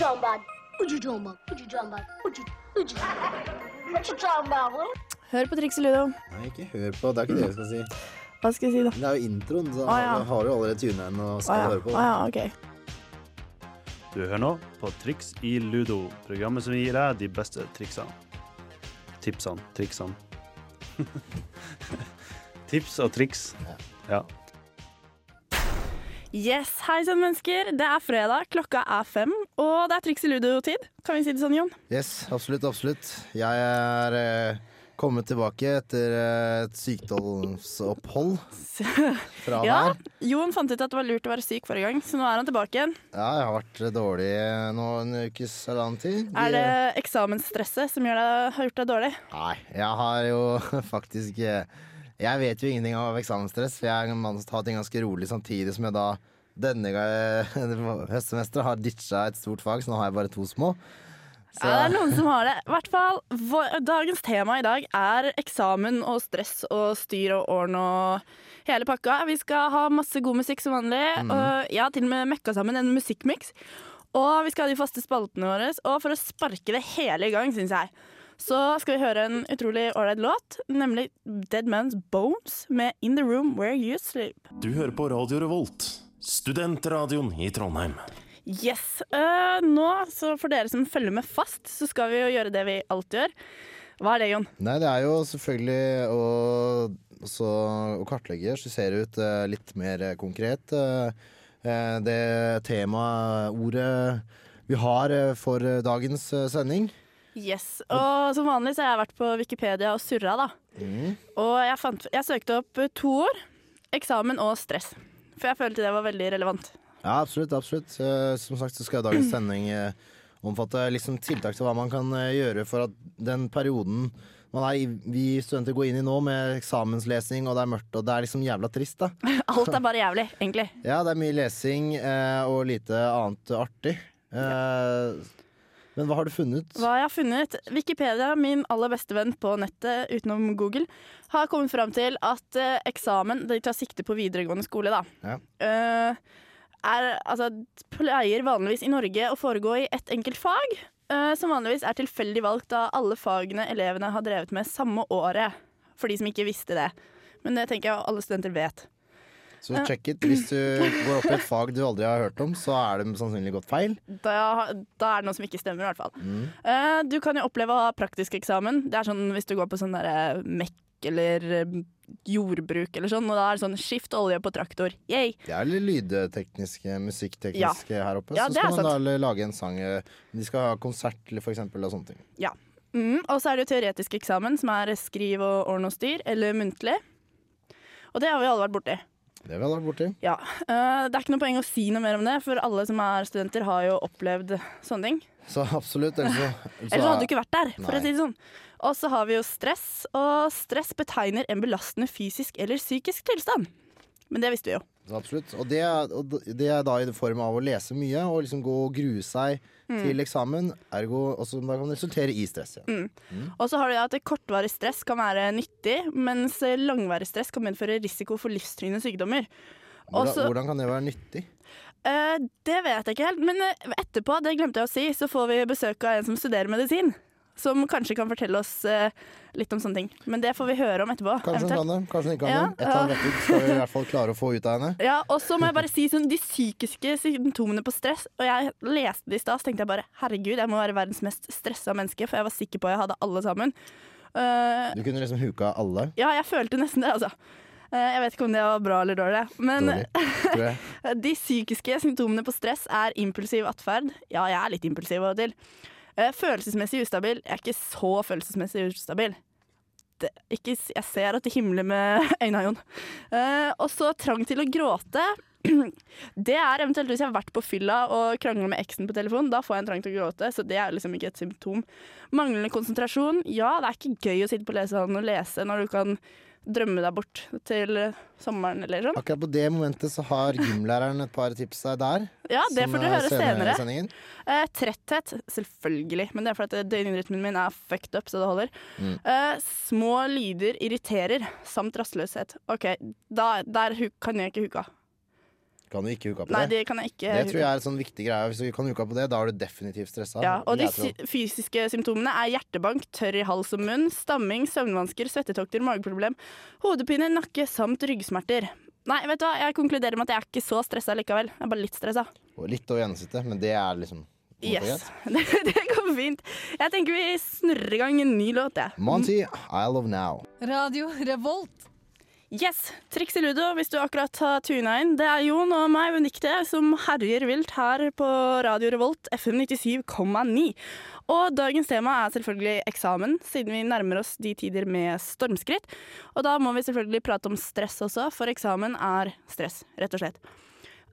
talking about? What you talking about? What you talking about? What you, what you, what you talking about, Hør på Triks i Ludo. Nei, ikke hør på. Det er ikke det jeg skal si. Hva skal jeg si, da? Det er jo introen, så ah, ja. har du allerede tuna inn og skal ja. høre på. Ah, ja, OK. Du hører nå på Triks i Ludo, programmet som gir deg de beste triksene. Tipsene, triksene. Tips og triks. Ja. Yes, hei sann, mennesker. Det er fredag, klokka er fem, og det er Triks i Ludo-tid. Kan vi si det sånn, Jon? Yes, absolutt, absolutt. Jeg er eh, kommet tilbake etter eh, et sykdomsopphold fra Ja, her. Jon fant ut at det var lurt å være syk forrige gang, så nå er han tilbake igjen. Ja, jeg har vært dårlig nå en ukes eller annen tid. Er det eksamensstresset som deg, har gjort deg dårlig? Nei, jeg har jo faktisk eh, Jeg vet jo ingenting av eksamensstress, for jeg har tatt ting ganske rolig, samtidig som jeg da denne høstsemesteret har ditcha et stort fag, så nå har jeg bare to små. Så, Ja, det er noen som har det. I hvert fall, Dagens tema i dag er eksamen og stress og styr og ordn og hele pakka. Vi skal ha masse god musikk som vanlig. Og jeg har til og med mekka sammen en musikkmiks. Og vi skal ha de faste spaltene våre. Og for å sparke det hele i gang, syns jeg, så skal vi høre en utrolig ålreit låt, nemlig Dead Man's Bones med In The Room Where You Sleep. Du hører på Radio Revolt, studentradioen i Trondheim. Yes. Uh, nå, så for dere som følger med fast, så skal vi jo gjøre det vi alltid gjør. Hva er det, Jon? Nei, det er jo selvfølgelig å, så, å kartlegge, skissere ut uh, litt mer konkret eh, eh, det temaet, ordet vi har for dagens sending. Yes, og som vanlig så har jeg vært på Wikipedia og surra, da. Og jeg, fant, jeg søkte opp to ord. Eksamen og stress. For jeg følte det var veldig relevant. Ja, absolutt. absolutt. Eh, Som sagt så skal dagens sending eh, omfatte liksom tiltak til hva man kan eh, gjøre for at den perioden man er, i- vi studenter går inn i nå med eksamenslesing, og det er mørkt og det er liksom jævla trist, da. Alt er bare jævlig, egentlig. Ja, det er mye lesing og lite annet artig. Eh, men hva har du funnet? Hva jeg har funnet Wikipedia, min aller beste venn på nettet utenom Google, har kommet fram til at eh, eksamen De tar sikte på videregående skole, da. Ja. Eh, er, altså, pleier vanligvis i Norge å foregå i ett enkelt fag, eh, som vanligvis er tilfeldig valgt av alle fagene elevene har drevet med samme året. For de som ikke visste det. Men det tenker jeg alle studenter vet. Så check it. Hvis du går opp i et fag du aldri har hørt om, så er det sannsynlig gått feil. Da, da er det noe som ikke stemmer, i hvert fall. Eh, du kan jo oppleve å ha praktisk eksamen. Det er sånn hvis du går på sånn derre MEC eller eh, jordbruk eller sånn, og da er det sånn skift olje på traktor. Yay! Det er litt lydtekniske, musikktekniske her oppe. Ja, så skal man da lage en sang. eh, De skal ha konsert, for eksempel, og sånne ting. Ja. Mm, og så er det jo teoretisk eksamen, som er skriv og ordn og styr, eller muntlig. Og det har vi alle vært borti. Det vil jeg ha borti. Ja. Eh, det er ikke noe poeng å si noe mer om det, for alle som er studenter, har jo opplevd sånne ting. Så absolutt. Ellers så, Ellers hadde du ikke vært der, for Nei. å si det sånn. Og så har vi jo stress, og stress betegner en belastende fysisk eller psykisk tilstand. Men det visste vi jo. Absolutt. Og det, og det er da i form av å lese mye og liksom gå og grue seg Mm. til eksamen. Ergo også da kan det resultere i stress. igjen. Mm. Og så har du at kortvarig stress kan være nyttig, mens langvarig stress kan medføre risiko for livstruende sykdommer. Hvordan, Også- hvordan kan det være nyttig? Uh, det vet jeg ikke helt, men eh, etterpå, det glemte jeg å si, så får vi besøk av en som studerer medisin. Som kanskje kan fortelle oss eh, litt om sånne ting. Men det får vi høre om etterpå. Kanskje hun kan det, kanskje hun ikke kan det. Et eller annet skal vi i hvert fall klare å få ut av henne. Ja, og så må jeg bare si sånn, De psykiske symptomene på stress Og jeg leste det i stad, så tenkte jeg bare herregud, jeg må være verdens mest stressa menneske, for jeg var sikker på at jeg hadde alle sammen. Uh, Du kunne liksom huka alle. ja, jeg følte nesten det, altså. Eh, jeg vet ikke om det var bra eller dårlig, men Dårlig, de psykiske symptomene på stress er impulsiv atferd. Ja, jeg er litt impulsiv av og til. Eh, følelsesmessig ustabil. Jeg er ikke så følelsesmessig ustabil. Det, ikke, jeg ser at det himler med øynene, Jon. Eh, og så trang til å gråte. Det er eventuelt hvis jeg har vært på fylla og krangla med eksen på telefon. Da får jeg en trang til å gråte, så det er liksom ikke et symptom. Manglende konsentrasjon. Ja, det er ikke gøy å sitte på lesesalen og lese når du kan drømme deg bort til sommeren eller sånn. Akkurat på det momentet så har gymlæreren et par tips der. Ja, det får du høre senere. senere. Eh, tretthet, selvfølgelig. Men det er fordi døgnrytmen min er fucked up, så det holder. Mm. Eh, små lyder irriterer, samt rastløshet. OK, da, der kan jeg ikke huka. Kan du ikke hooke opp på Nei, det. det kan jeg ikke Det tror jeg er en sånn viktig greie. Hvis du kan hooke opp på det, da er du definitivt stressa. Ja, og de Jeg sy- fysiske symptomene er hjertebank, tørr i hals og munn, stamming, søvnvansker, svettetokter, mageproblem, hodepine, nakke samt ryggsmerter. Nei, vet du hva, jeg konkluderer med at jeg er ikke så stressa likevel. Jeg er bare litt stressa. og litt over gjennomsnittet, men det er liksom Yes. Det, det går fint. Jeg tenker vi snurrer i gang en ny låt, jeg. Monty, I love Now. Radio Revolt. Yes, Triks i ludo hvis du akkurat har tuna inn. Det er Jon og meg, Unikte, som herjer vilt her på Radio Revolt FM 97,9. Og dagens tema er selvfølgelig eksamen, siden vi nærmer oss de tider med stormskritt. Og da må vi selvfølgelig prate om stress også, for eksamen er stress, rett og slett.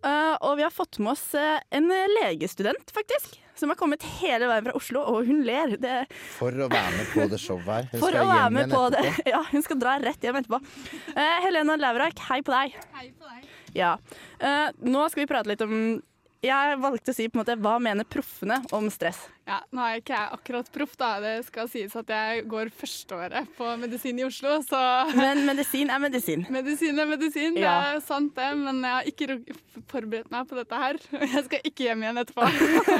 Eh, og vi har fått med oss eh, en legestudent, faktisk, som har kommet hele veien fra Oslo, og hun ler. Det, For å være med på det showet her. Hun for skal å være hjem med igjen på det. Ja, hun skal dra rett hjem etterpå. Eh, Helena Lauvrak, hei på deg. Hei på deg. Ja. Eh, nå skal vi prate litt om Jeg valgte å si på en måte hva mener proffene om stress. Ja, Nå er ikke jeg akkurat proff, da. Det skal sies at jeg går førsteåret på medisin i Oslo, så Men medisin er medisin. medisin er medisin. Ja. Det er sant, det. Men jeg har ikke forberedt meg på dette her. Jeg skal ikke hjem igjen etterpå.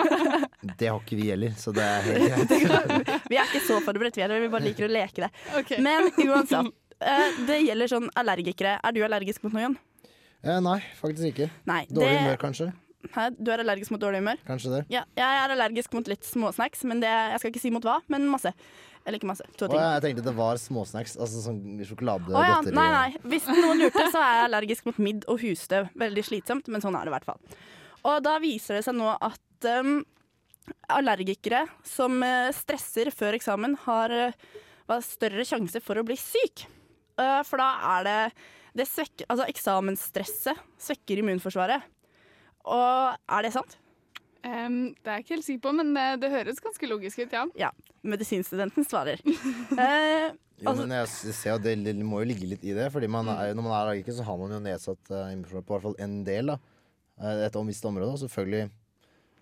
Det har ikke vi heller, så det er helt greit. Vi er ikke så forberedt, vi heller. Vi bare liker å leke det. Okay. Men uansett. eh, det gjelder sånn allergikere. Er du allergisk mot noe, Jon? Eh, nei, faktisk ikke. Nei. Dårlig det- humør, kanskje. Hæ? Du er allergisk mot dårlig humør? Kanskje det. Ja, jeg er allergisk mot litt småsnacks, men det, jeg skal ikke si mot hva, men masse. Eller ikke masse. To ting. jeg tenkte det var småsnacks, altså sånn sjokolade, og ja, godteri. nei, nei. Hvis noen lurte, så er jeg allergisk mot midd og husstøv. Veldig slitsomt, men sånn er det i hvert fall. Og da viser det seg nå at um, allergikere som eh, stresser før eksamen, har uh, større sjanse for å bli syk. Uh, for da er det det svekker, altså Eksamensstresset svekker immunforsvaret. Og er det sant? Um, det er jeg ikke helt sikker på, men det, det høres ganske logisk ut, ja. Ja. Medisinstudenten svarer. Eh, Jo, Altså- men jeg ser jo det, det må jo ligge litt i det. Fordi man er, når man er allergiker, så har man jo nedsatt uh, immunforsvar på hvert fall en del. da Eh, Et visst område. Og selvfølgelig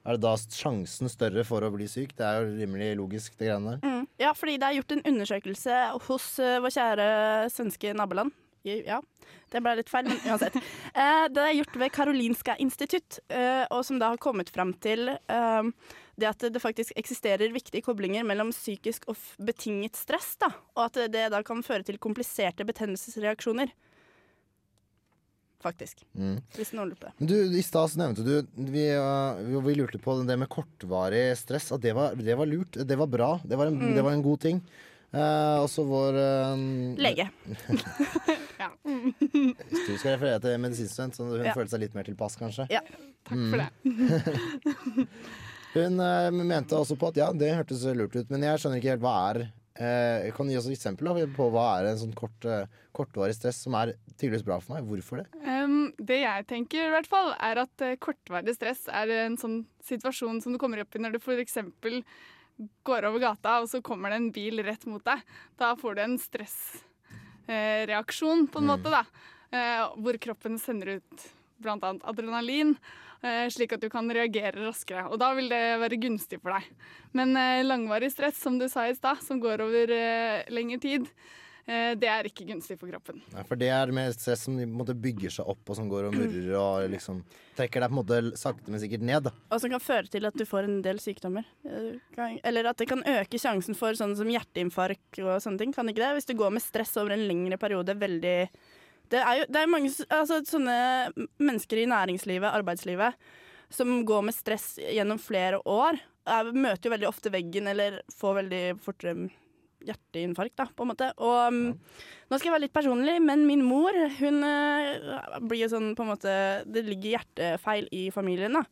er det da sjansen større for å bli syk. Det er jo rimelig logisk, det greiene der. Mm. Ja, fordi det er gjort en undersøkelse hos uh, vår kjære svenske naboland. Ja, det ble litt feil, men uansett. Eh, det er gjort ved Karolinska institutt, eh, og som da har kommet fram til eh, det at det faktisk eksisterer viktige koblinger mellom psykisk og betinget stress, da, og at det da kan føre til kompliserte betennelsesreaksjoner. Faktisk. Mm. Hvis noen lurer på det. Du, I stad nevnte du vi, vi, vi lurte på det med kortvarig stress. At det var, det var lurt. Det var bra. Det var en, Mm. det var en god ting. Eh, også vår uh, Lege. Hvis du skal referere til medisinstudent, så hun Ja. følte seg litt mer tilpass, kanskje. Ja. Takk Mm. for det. Hun eh, mente også på at ja, det hørtes lurt ut, men jeg skjønner ikke helt hva er eh, Kan du gi oss et eksempel da, på hva er en sånn kort, eh, kortvarig stress som er tydeligvis bra for meg? Hvorfor det? Um, det jeg tenker, i hvert fall, er at eh, kortvarig stress er en sånn situasjon som du kommer opp i når du f.eks. går over gata, og så kommer det en bil rett mot deg. Da får du en stressreaksjon, på en måte, da. Eh, hvor kroppen sender ut bl.a. adrenalin, eh, slik at du kan reagere raskere. Og da vil det være gunstig for deg. Men eh, langvarig stress, som du sa i stad, som går over lengre tid, det er ikke gunstig for kroppen. Ja, for det er mer stress som måte bygger seg opp, og som går og murrer og liksom trekker deg på en måte sakte, men sikkert ned. Og som kan føre til at du får en del sykdommer. Eh, Eller at det kan øke sjansen for sånn som hjerteinfarkt og sånne ting. Kan ikke det? Hvis du går med stress over en lengre periode veldig Det er jo det er mange altså, sånne mennesker i næringslivet, arbeidslivet, som går med stress gjennom flere år. Er, møter jo veldig ofte veggen eller får veldig fortere hjerteinfarkt, da, på en måte. Og um, nå skal jeg være litt personlig, men min mor, hun uh, blir jo sånn på en måte Det ligger hjertefeil i familien, da.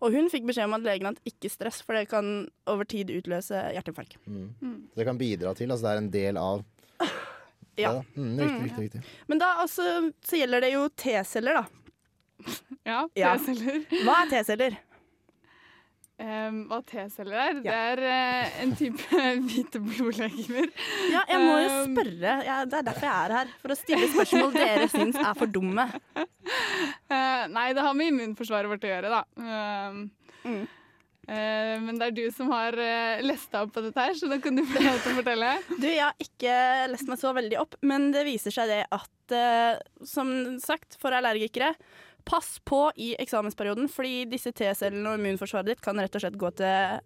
Og hun fikk beskjed om at legen at ikke stress, for det kan over tid utløse hjerteinfarkt. Mm. Mm. Det kan bidra til, altså det er en del av Ja. det. da. Mm, riktig, riktig, riktig. Men da altså, så gjelder det jo T-celler, da. Ja, Ja. T-celler. Hva er T-celler? Em, hva T-celler er? Det er uh, en type hvite blodlegemer. Ja, jeg må jo Um, spørre. Ja, det er derfor jeg er her. For å stille spørsmål dere syns er for dumme. Uh, nei, det har med immunforsvaret vårt å gjøre, da. Uh, Mm. eh, men det er du som har lest deg opp på dette her, så da kan du få lov til å fortelle. Du, jeg har ikke lest meg så veldig opp, men det viser seg det at som sagt, for allergikere Pass på i eksamensperioden, fordi disse T-cellene og immunforsvaret ditt kan rett og slett gå til,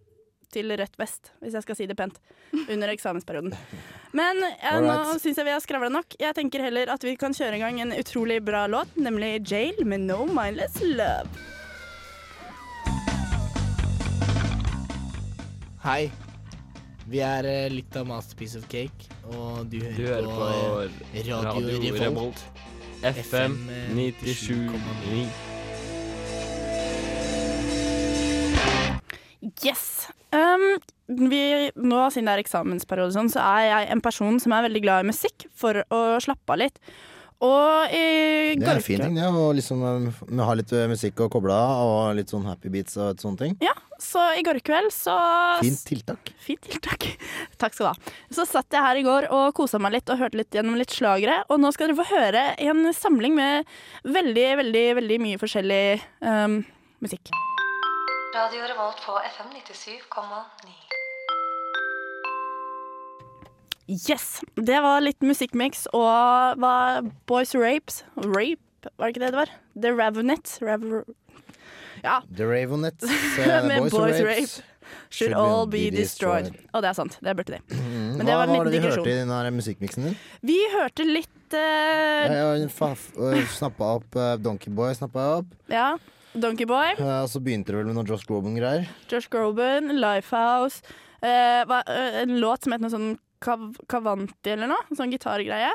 til rett vest, hvis jeg skal si det pent, under eksamensperioden. Men eh, nå syns jeg vi har skravla nok. Jeg tenker heller at vi kan kjøre i gang en utrolig bra låt, nemlig Jail med No Mindless Love. Hei. Vi er eh, litt av Masterpiece of Cake, og du hører, Du hører på, på Radio, Radio Revolt. Revolt. FM 97,9. Yes. Um, vi, nå siden det er eksamensperiode, sånn, så er jeg en person som er veldig glad i musikk for å slappe av litt. Og i Det er en fin ting, det. Å liksom um, ha litt uh, musikk å koble av, og litt sånn happy beats og sånne ting. Ja, så i går kveld så Fint tiltak. Fint tiltak. Takk skal du ha. Så satt jeg her i går og kosa meg litt og hørte litt gjennom litt slagere. Og nå skal dere få høre en samling med veldig, veldig, veldig mye forskjellig um, musikk. Radio Revolt på FM 97,9. Yes! Det var litt musikkmix og var Boys Rapes Rape, var det ikke det det var? The Ravenet. Rav ja. The Ravenets, uh, Med Boys, Boys Rape Should, Should all be destroyed. Og det er sant. Det burde de. Mm, Men det Hva var en var det vi hørte i denne den musikkmiksen din? Vi hørte litt uh... Uh, snappa opp uh, Donkey Boy, snappa jeg opp. Ja. Donkey Boy, Uh, og så begynte det vel med noe Josh Groban-greier. Josh Groban, Lifehouse. Uh, eh, en låt som het noe sånn Kavanti eller noe. Sånn gitargreie.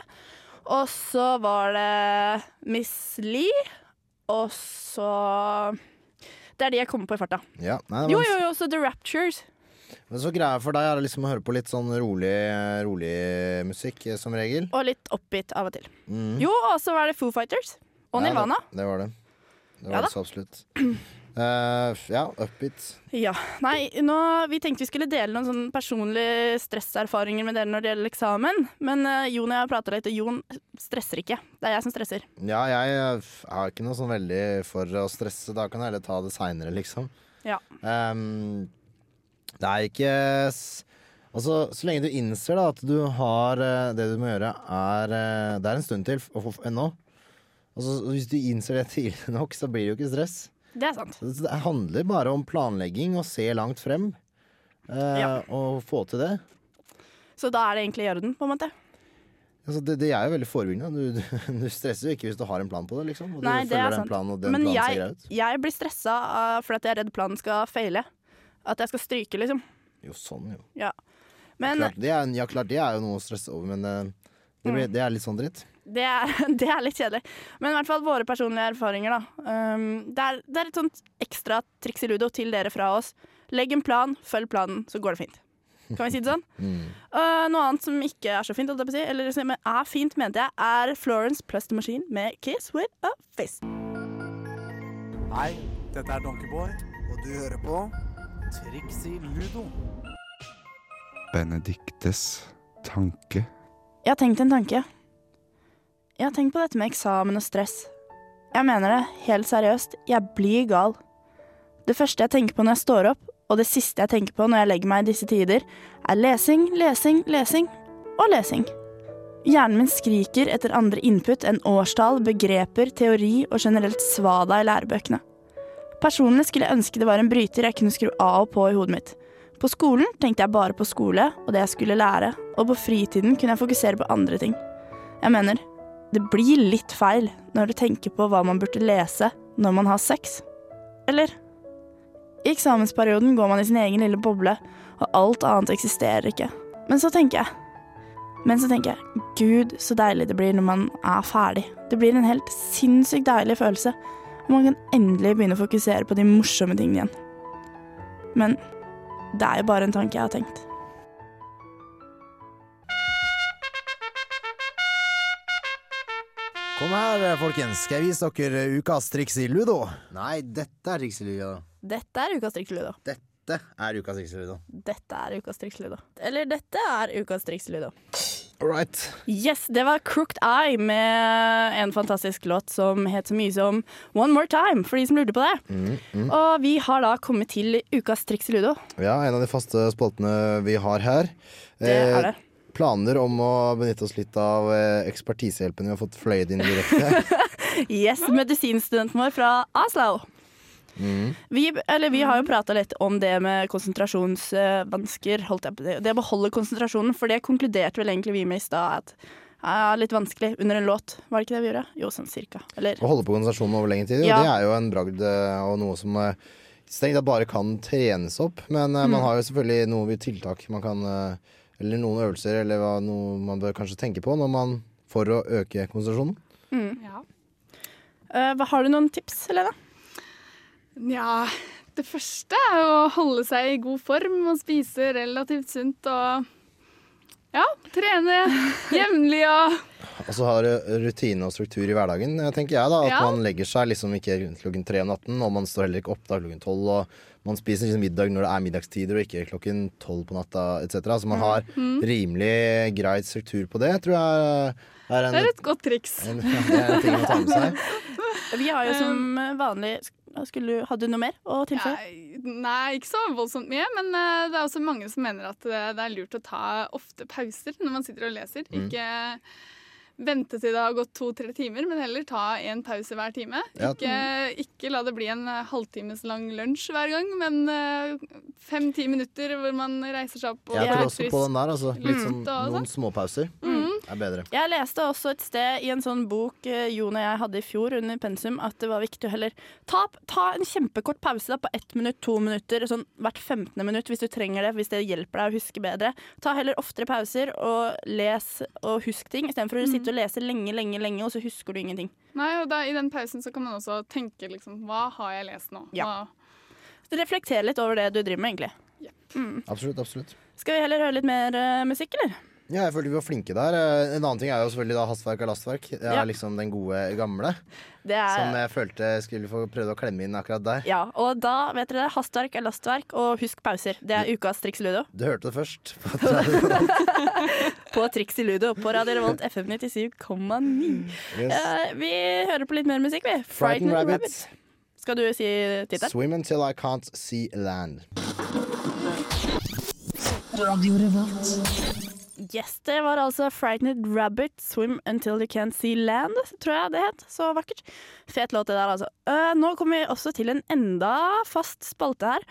Og så var det Miss Lee. Og så Det er de jeg kommer på i farta. Ja, nei, men... Jo, jo, jo, også The Raptures. Men så greia for deg er liksom å høre på litt sånn rolig, rolig musikk, eh, som regel. Og litt oppgitt av og til. Mm. Jo, og så var det Foo Fighters. Og Ja, Nirvana. Det, det var det. Det var Ja det så absolutt. Uh, ja, upbeat. Ja. Nei, nå, vi tenkte vi skulle dele noen sånn personlige stresserfaringer med dere når det gjelder eksamen. Men uh, Jon og jeg har prata litt, og Jon stresser ikke. Det er jeg som stresser. Ja, jeg eh, er ikke noe sånn veldig for å stresse. Da kan jeg heller ta det seinere, liksom. Ja. Um, det er ikke Altså, så lenge du innser da at du har det du må gjøre, er Det er en stund til ennå. Altså, hvis du innser det tidlig nok, så blir det jo ikke stress. Det er sant. Det handler bare om planlegging og se langt frem. eh, Ja. Og få til det. Så da er det egentlig i orden, på en måte. Altså, det, det er jo veldig forebyggende. Du, du, du stresser jo ikke hvis du har en plan på det. liksom Og Nei, du det er følger den sant. planen, og den Men planen jeg, jeg blir stressa uh, fordi jeg er redd planen skal feile. At jeg skal stryke, liksom. Jo, sånn, jo. Ja. Men klart, det er, ja, klart, det er jo noe å stresse over, men eh, det, Mm. det er litt sånn dritt. Det er, det er litt kjedelig. Men i hvert fall våre personlige erfaringer, da. Um, det, er, det er et sånt ekstra triks i ludo til dere fra oss. Legg en plan, følg planen, så går det fint. Kan vi si det sånn? Mm. Uh, noe annet som ikke er så fint, holdt jeg på å si, eller som er fint, mente jeg, er Florence plus The Machine med 'Kiss With A Face'. Hei, dette er Donkeyboy, og du hører på Triks i Ludo. Benediktes tanke. Jeg har tenkt en tanke. Jeg har tenkt på dette med eksamen og stress. Jeg mener det, helt seriøst. Jeg blir gal. Det første jeg tenker på når jeg står opp, og det siste jeg tenker på når jeg legger meg i disse tider, er lesing, lesing, lesing og lesing. Hjernen min skriker etter andre input enn årstall, begreper, teori og generelt svada i lærebøkene. Personlig skulle jeg ønske det var en bryter jeg kunne skru av og på i hodet mitt. På skolen tenkte jeg bare på skole og det jeg skulle lære, og på fritiden kunne jeg fokusere på andre ting. Jeg mener, det blir litt feil når du tenker på hva man burde lese når man har sex. Eller? I eksamensperioden går man i sin egen lille boble, og alt annet eksisterer ikke. Men så tenker jeg Men så tenker jeg, gud, så deilig det blir når man er ferdig. Det blir en helt sinnssykt deilig følelse, og man kan endelig begynne å fokusere på de morsomme tingene igjen. Men det er jo bare en tanke jeg har tenkt. Her, folkens. Skal jeg vise dere ukas triks i ludo? Nei, dette er triks i ludo. Dette er ukas triks ludo. Dette er ukas triks i ludo. Dette er ukas triks ludo. Eller dette er ukas triks ludo. Alright. Yes, det var Crooked Eye med en fantastisk låt som het så mye som One More Time, for de som lurte på det. Mm, mm. Og vi har da kommet til ukas triks ludo. Ja, en av de faste spaltene vi har her. Det er det. Planer om å benytte oss litt av eh, ekspertisehjelpen vi har fått fløyet inn direkte. Yes, medisinstudenten vår fra Oslo. Mm. Vi, eller, vi har jo prata litt om det med konsentrasjonsvansker. Det Det å beholde konsentrasjonen, for det konkluderte vel egentlig vi med i stad. At er litt vanskelig under en låt. Var det ikke det vi gjorde? Jo, sånn cirka. Eller Å holde på konsentrasjonen over lengre tid, Ja. det er jo en bragd eh, og noe som eh, strengt tatt bare kan trenes opp. Men mm. man har jo selvfølgelig noe tiltak man kan eh, Eller noen øvelser eller hva, noe man bør kanskje tenke på når man for å øke konsentrasjonen. mm. Ja. hva, Har du noen tips, Helene? Nja, det første er å holde seg i god form og spise relativt sunt og ja, trene jevnlig og Og så har du rutine og struktur i hverdagen, tenker jeg. da At Ja. man legger seg liksom ikke klokken tre om natten, og man står heller ikke opp da klokken tolv. Og man spiser liksom middag når det er middagstider, og ikke klokken tolv på natta etc. Så man har Mm. rimelig greit struktur på det, tror jeg er en, Det er et godt triks. en, er en ting å ta med seg. Vi har jo som vanlig skulle, Hadde du noe mer å tilføye? Nei, ikke så voldsomt mye, men eh, det er også mange som mener at eh, det er lurt å ta ofte pauser når man sitter og leser. Mm. Vente til det har gått to-tre timer, men heller ta en pause hver time. Ikke, ikke la det bli en eh, halvtimes lang lunsj hver gang, men fem-ti minutter hvor man reiser seg opp og Jeg tror også på den der. Altså. Litt sånn, noen småpauser Mm. Er bedre. Jeg leste også et sted i en sånn bok eh, Jon og jeg hadde i fjor under pensum, at det var viktig å heller ta, ta en kjempekort pause da, på ett minutt, to minutter, sånn hvert 15. minutt hvis du trenger det, hvis det hjelper deg å huske bedre. Ta heller oftere pauser og les og husk ting, istedenfor å Mm. sitte og lese lenge, lenge, lenge, og så husker du ingenting. Nei, og da, I den pausen så kan man også tenke liksom Hva har jeg lest nå? Ja. Hva- Reflektere litt over det du driver med, egentlig. Mm. Absolutt, absolutt. Skal vi heller høre litt mer uh, musikk, eller? Ja, jeg følte vi var flinke der. Eh, En annen ting er jo selvfølgelig da hastverk og lastverk. Det er Ja. liksom den gode gamle. Er Som jeg følte skulle få prøvd å klemme inn akkurat der. Ja, og da vet dere det. Hastverk er lastverk, og husk pauser. Det er ukas Triks i Ludo. Du hørte det først. På Triks i Ludo på Radio Revolt FM 97,9. Yes. Uh, vi hører på litt mer musikk, vi. Frightened Frightened Rabbits. Skal du si tittelen? Swim until I can't see land. Radio Revolt. Yes, det var altså Frightened Rabbit, Swim Until You Can't See Land, tror jeg det het. Så vakkert. Fet låt det der, altså. Eh, nå kommer vi også til en enda fast spalte her.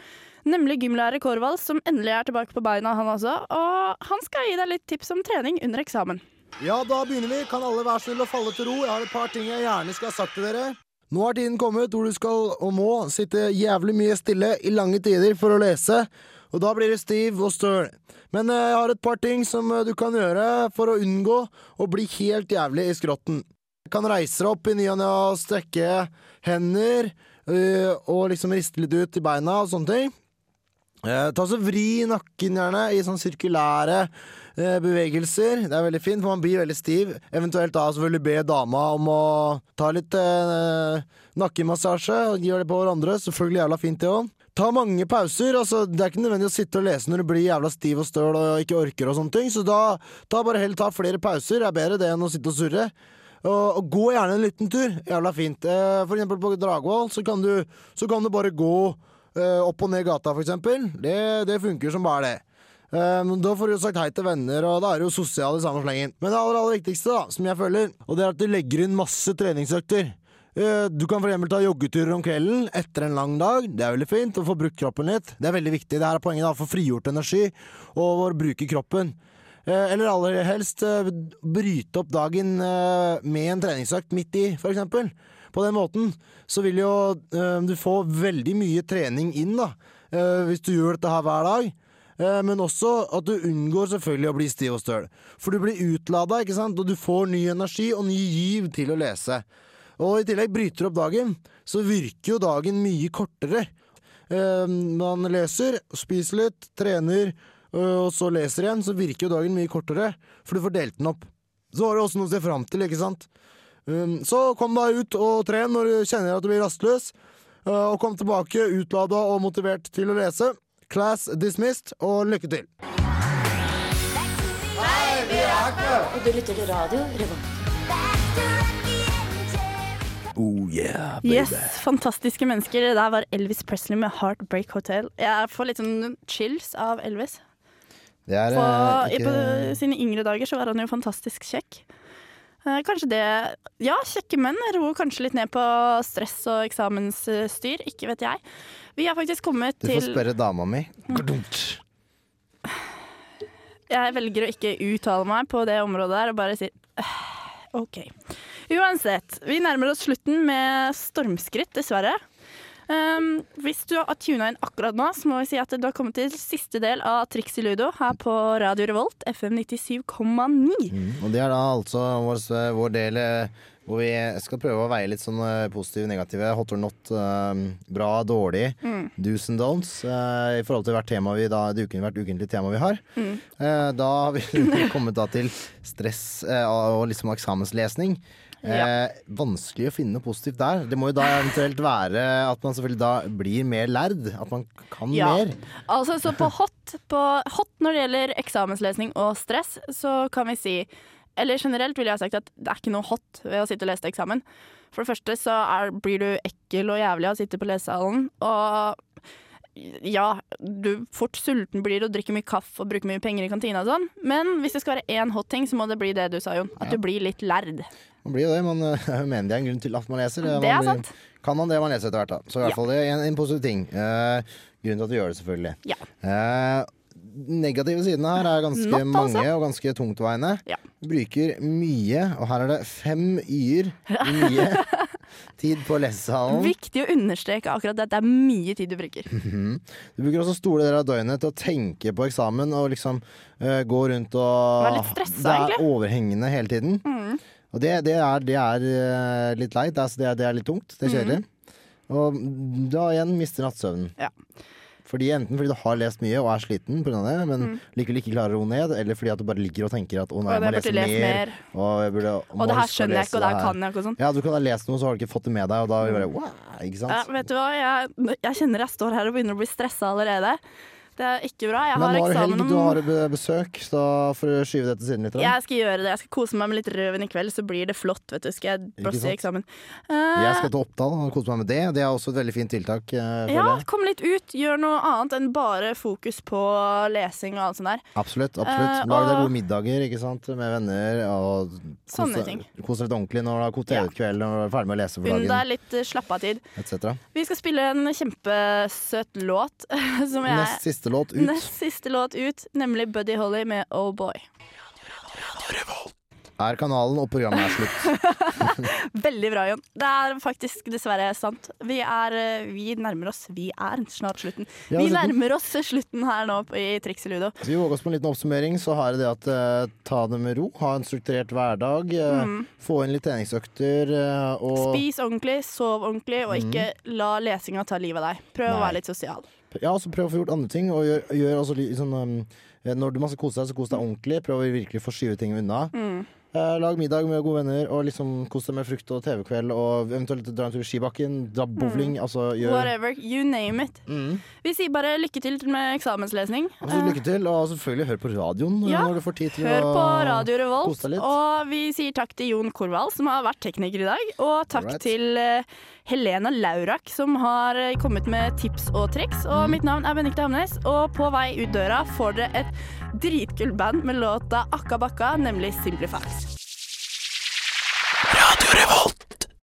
Nemlig gymlærer Korvald, som endelig er tilbake på beina, han også. Og han skal gi deg litt tips om trening under eksamen. Ja, da begynner vi. Kan alle være snill og falle til ro? Jeg har et par ting jeg gjerne skal ha sagt til dere. Nå har tiden kommet hvor du skal og må sitte jævlig mye stille i lange tider for å lese, og da blir det stiv og støl. Men eh, jeg har et par ting som eh, du kan gjøre for å unngå å bli helt jævlig i skrotten. Du kan reise deg opp i ny og ne og strekke hender, øh, og liksom riste litt ut i beina og sånne ting. Eh, ta så Vri nakken gjerne i sånn sirkulære eh, bevegelser. Det er veldig fint, for man blir veldig stiv. Eventuelt da selvfølgelig be dama om å ta litt eh, nakkemassasje og gjøre det på hverandre. Selvfølgelig jævla fint, det òg. Ta mange pauser. altså Det er ikke nødvendig å sitte og lese når du blir jævla stiv og støl og ikke orker og sånne ting. Så da ta bare heller ta flere pauser. Det er bedre det enn å sitte og surre. Og, og gå gjerne en liten tur. Jævla fint. Eh, for eksempel på Dragvoll så kan du, så kan du bare gå eh, opp og ned gata, for eksempel. Det, det funker som bare det. Eh, da får du jo sagt hei til venner, og da er du jo sosial i samme slengen. Men det aller, aller viktigste, da, som jeg føler, og det er at du legger inn masse treningsøkter. Eh, Du kan eksempel ta joggeturer om kvelden etter en lang dag. Det er veldig fint å få brukt kroppen litt. Det er veldig viktig. Det her er poenget. da, Få frigjort energi og å bruke kroppen. Eh, Eller aller helst bryte opp dagen med en treningsøkt midt i, eksempel. På den måten så vil jo du få veldig mye trening inn, da. Hvis du gjør dette her hver dag. Eh, Men også at du unngår selvfølgelig å bli stiv og støl. For du blir utlada, ikke sant? og du får ny energi og ny giv til å lese. Og i tillegg bryter du opp dagen, så virker jo dagen mye kortere. Eh, Man leser, spiser litt, trener, og så leser igjen, så virker jo dagen mye kortere, for du får delt den opp. Så har du også noe å se fram til, ikke sant? Um, Så kom deg ut og tren når du kjenner at du blir rastløs, og kom tilbake utlada og motivert til å lese. Class dismissed, og lykke til. Og du lytter til radio Revolt. Oh yeah, baby. Yes, fantastiske mennesker. Det der var Elvis Presley med 'Heartbreak Hotel'. Jeg får litt sånn chills av Elvis. Det er På, ikke... på sine yngre dager så var han jo fantastisk kjekk. Eh, Kanskje det Ja, kjekke menn roer kanskje litt ned på stress og eksamensstyr. Ikke vet jeg. Vi har faktisk kommet til Du får spørre dama mi. Jeg velger å ikke uttale meg på det området der og bare si «Øh, OK. Uansett, vi nærmer oss slutten med stormskritt, dessverre. Um, hvis du har tuna inn akkurat nå, så må vi si at du har kommet til siste del av Triks i ludo her på Radio Revolt, FM 97,9. Og det er da altså vår, vår del eh, hvor vi skal prøve å veie litt sånn eh, positive, negative, hot or not, eh, bra, dårlig, Mm. do's and don'ts, uh, i forhold til hvert tema vi da, det uken, hvert ukentlige tema vi har. Mm. Uh, da har vi kommet da til stress uh, og liksom eksamenslesning. Eh, Vanskelig å finne noe positivt der. Det må jo da eventuelt være at man selvfølgelig da blir mer lærd. At man kan Ja. mer. Altså, så på hot, på hot når det gjelder eksamenslesning og stress, så kan vi si Eller generelt ville jeg sagt at det er ikke noe hot ved å sitte og lese til eksamen. For det første så er, blir du ekkel og jævlig av å sitte på lesesalen. Og ja, du fort sulten blir og drikker mye kaffe og bruker mye penger i kantina og sånn. Men hvis det skal være én hot ting, så må det bli det du sa, Jon. At du blir litt lærd. Man blir jo det. Eh, mener det er en grunn til at man leser. Det man er blir, sant. Kan man det man leser etter hvert, da. Så i hvert Ja. fall det er en, en positiv ting. Uh, grunnen til at du gjør det, selvfølgelig. Ja. Uh, negative sidene her er ganske Not, altså. mange og ganske tungtveiende. Ja. Bruker mye, og her er det fem y-er mye tid på lesesalen. Viktig å understreke akkurat det. Det er mye tid du bruker. Mhm. Du bruker også store deler av døgnet til å tenke på eksamen og liksom uh, gå rundt og Være litt stressa, Det er egentlig. overhengende hele tiden. Mm. Og det, det er, det er eh, litt leit. Det, er, det er litt tungt. Det er kjedelig. Og da igjen mister nattsøvnen. Ja. Fordi Enten fordi du har lest mye og er sliten pga. det, men Mm. likevel ikke klarer å roe ned, eller fordi at du bare ligger og tenker at å nei, jeg må lese mer. mer. Og, jeg burde, Og det her skjønner jeg ikke, og det her kan jeg ikke. og sånn. Ja, du kan ha lest noe, så har du ikke fått det med deg, og da er det bare wow, ikke sant? Ja, vet du hva, jeg, jeg kjenner jeg står her og begynner å bli stressa allerede. Det er ikke bra. Jeg Men har nå har du helg, du har besøk, så får du skyve det til siden litt. Eller? Jeg skal gjøre det. Jeg skal kose meg med litt rødvin i kveld, så blir det flott. vet du. Skal jeg sant? eksamen. Jeg Eh, skal til Oppdal og kose meg med det. Det er også et veldig fint tiltak. Uh, ja, kom litt ut. Gjør noe annet enn bare fokus på lesing og alt sånt der. Absolutt. absolutt. Uh, Lag deg gode middager ikke sant? med venner. Og kos deg- ordentlig når du har kokt TV-kveld og er ferdig med å lese for Unn deg litt slappa tid. etc. Vi skal spille en kjempesøt låt som jeg Nest siste låt ut. Nest siste låt ut, nemlig Buddy Holly med Oh Boy. Er kanalen og programmet er slutt. Veldig bra, Jon. Det er faktisk dessverre sant. Vi, er, eh, vi nærmer oss Vi er snart slutten. Vi slutten. nærmer oss slutten her nå på- i Triks i Ludo. Så vi våger oss på en liten oppsummering. Så har det det at uh, ta det med ro. Ha en strukturert hverdag. eh, Mm. Få inn litt treningsøkter. Uh, og Spis ordentlig, sov ordentlig, og ikke la lesinga ta livet av deg. Prøv å være litt sosial. Ja, og så prøv å få gjort andre ting. Og gjør, gjør også litt sånn um, Når du masse koser deg, så kos deg ordentlig. Prøv å virkelig få skyve ting unna. Mm. Eh, lag middag med gode venner, og liksom kos deg med frukt og TV-kveld. Og eventuelt dra en tur i skibakken, dra bowling. Altså gjør Whatever. You name it. Mm. Vi sier bare lykke til med eksamenslesning. Altså, lykke til, og selvfølgelig hør på radioen eh, Ja, når du får tid til Hør å på Radio kose deg litt. Og vi sier takk til Jon Korvald, som har vært tekniker i dag. Og takk Alright. til eh, Helena Laurak, som har kommet med tips og triks. Mm. Og mitt navn er Benedicte Hamnes, og på vei ut døra får dere et dritkult band med låta Akka Bakka, nemlig Simplifax. Radio Revolt.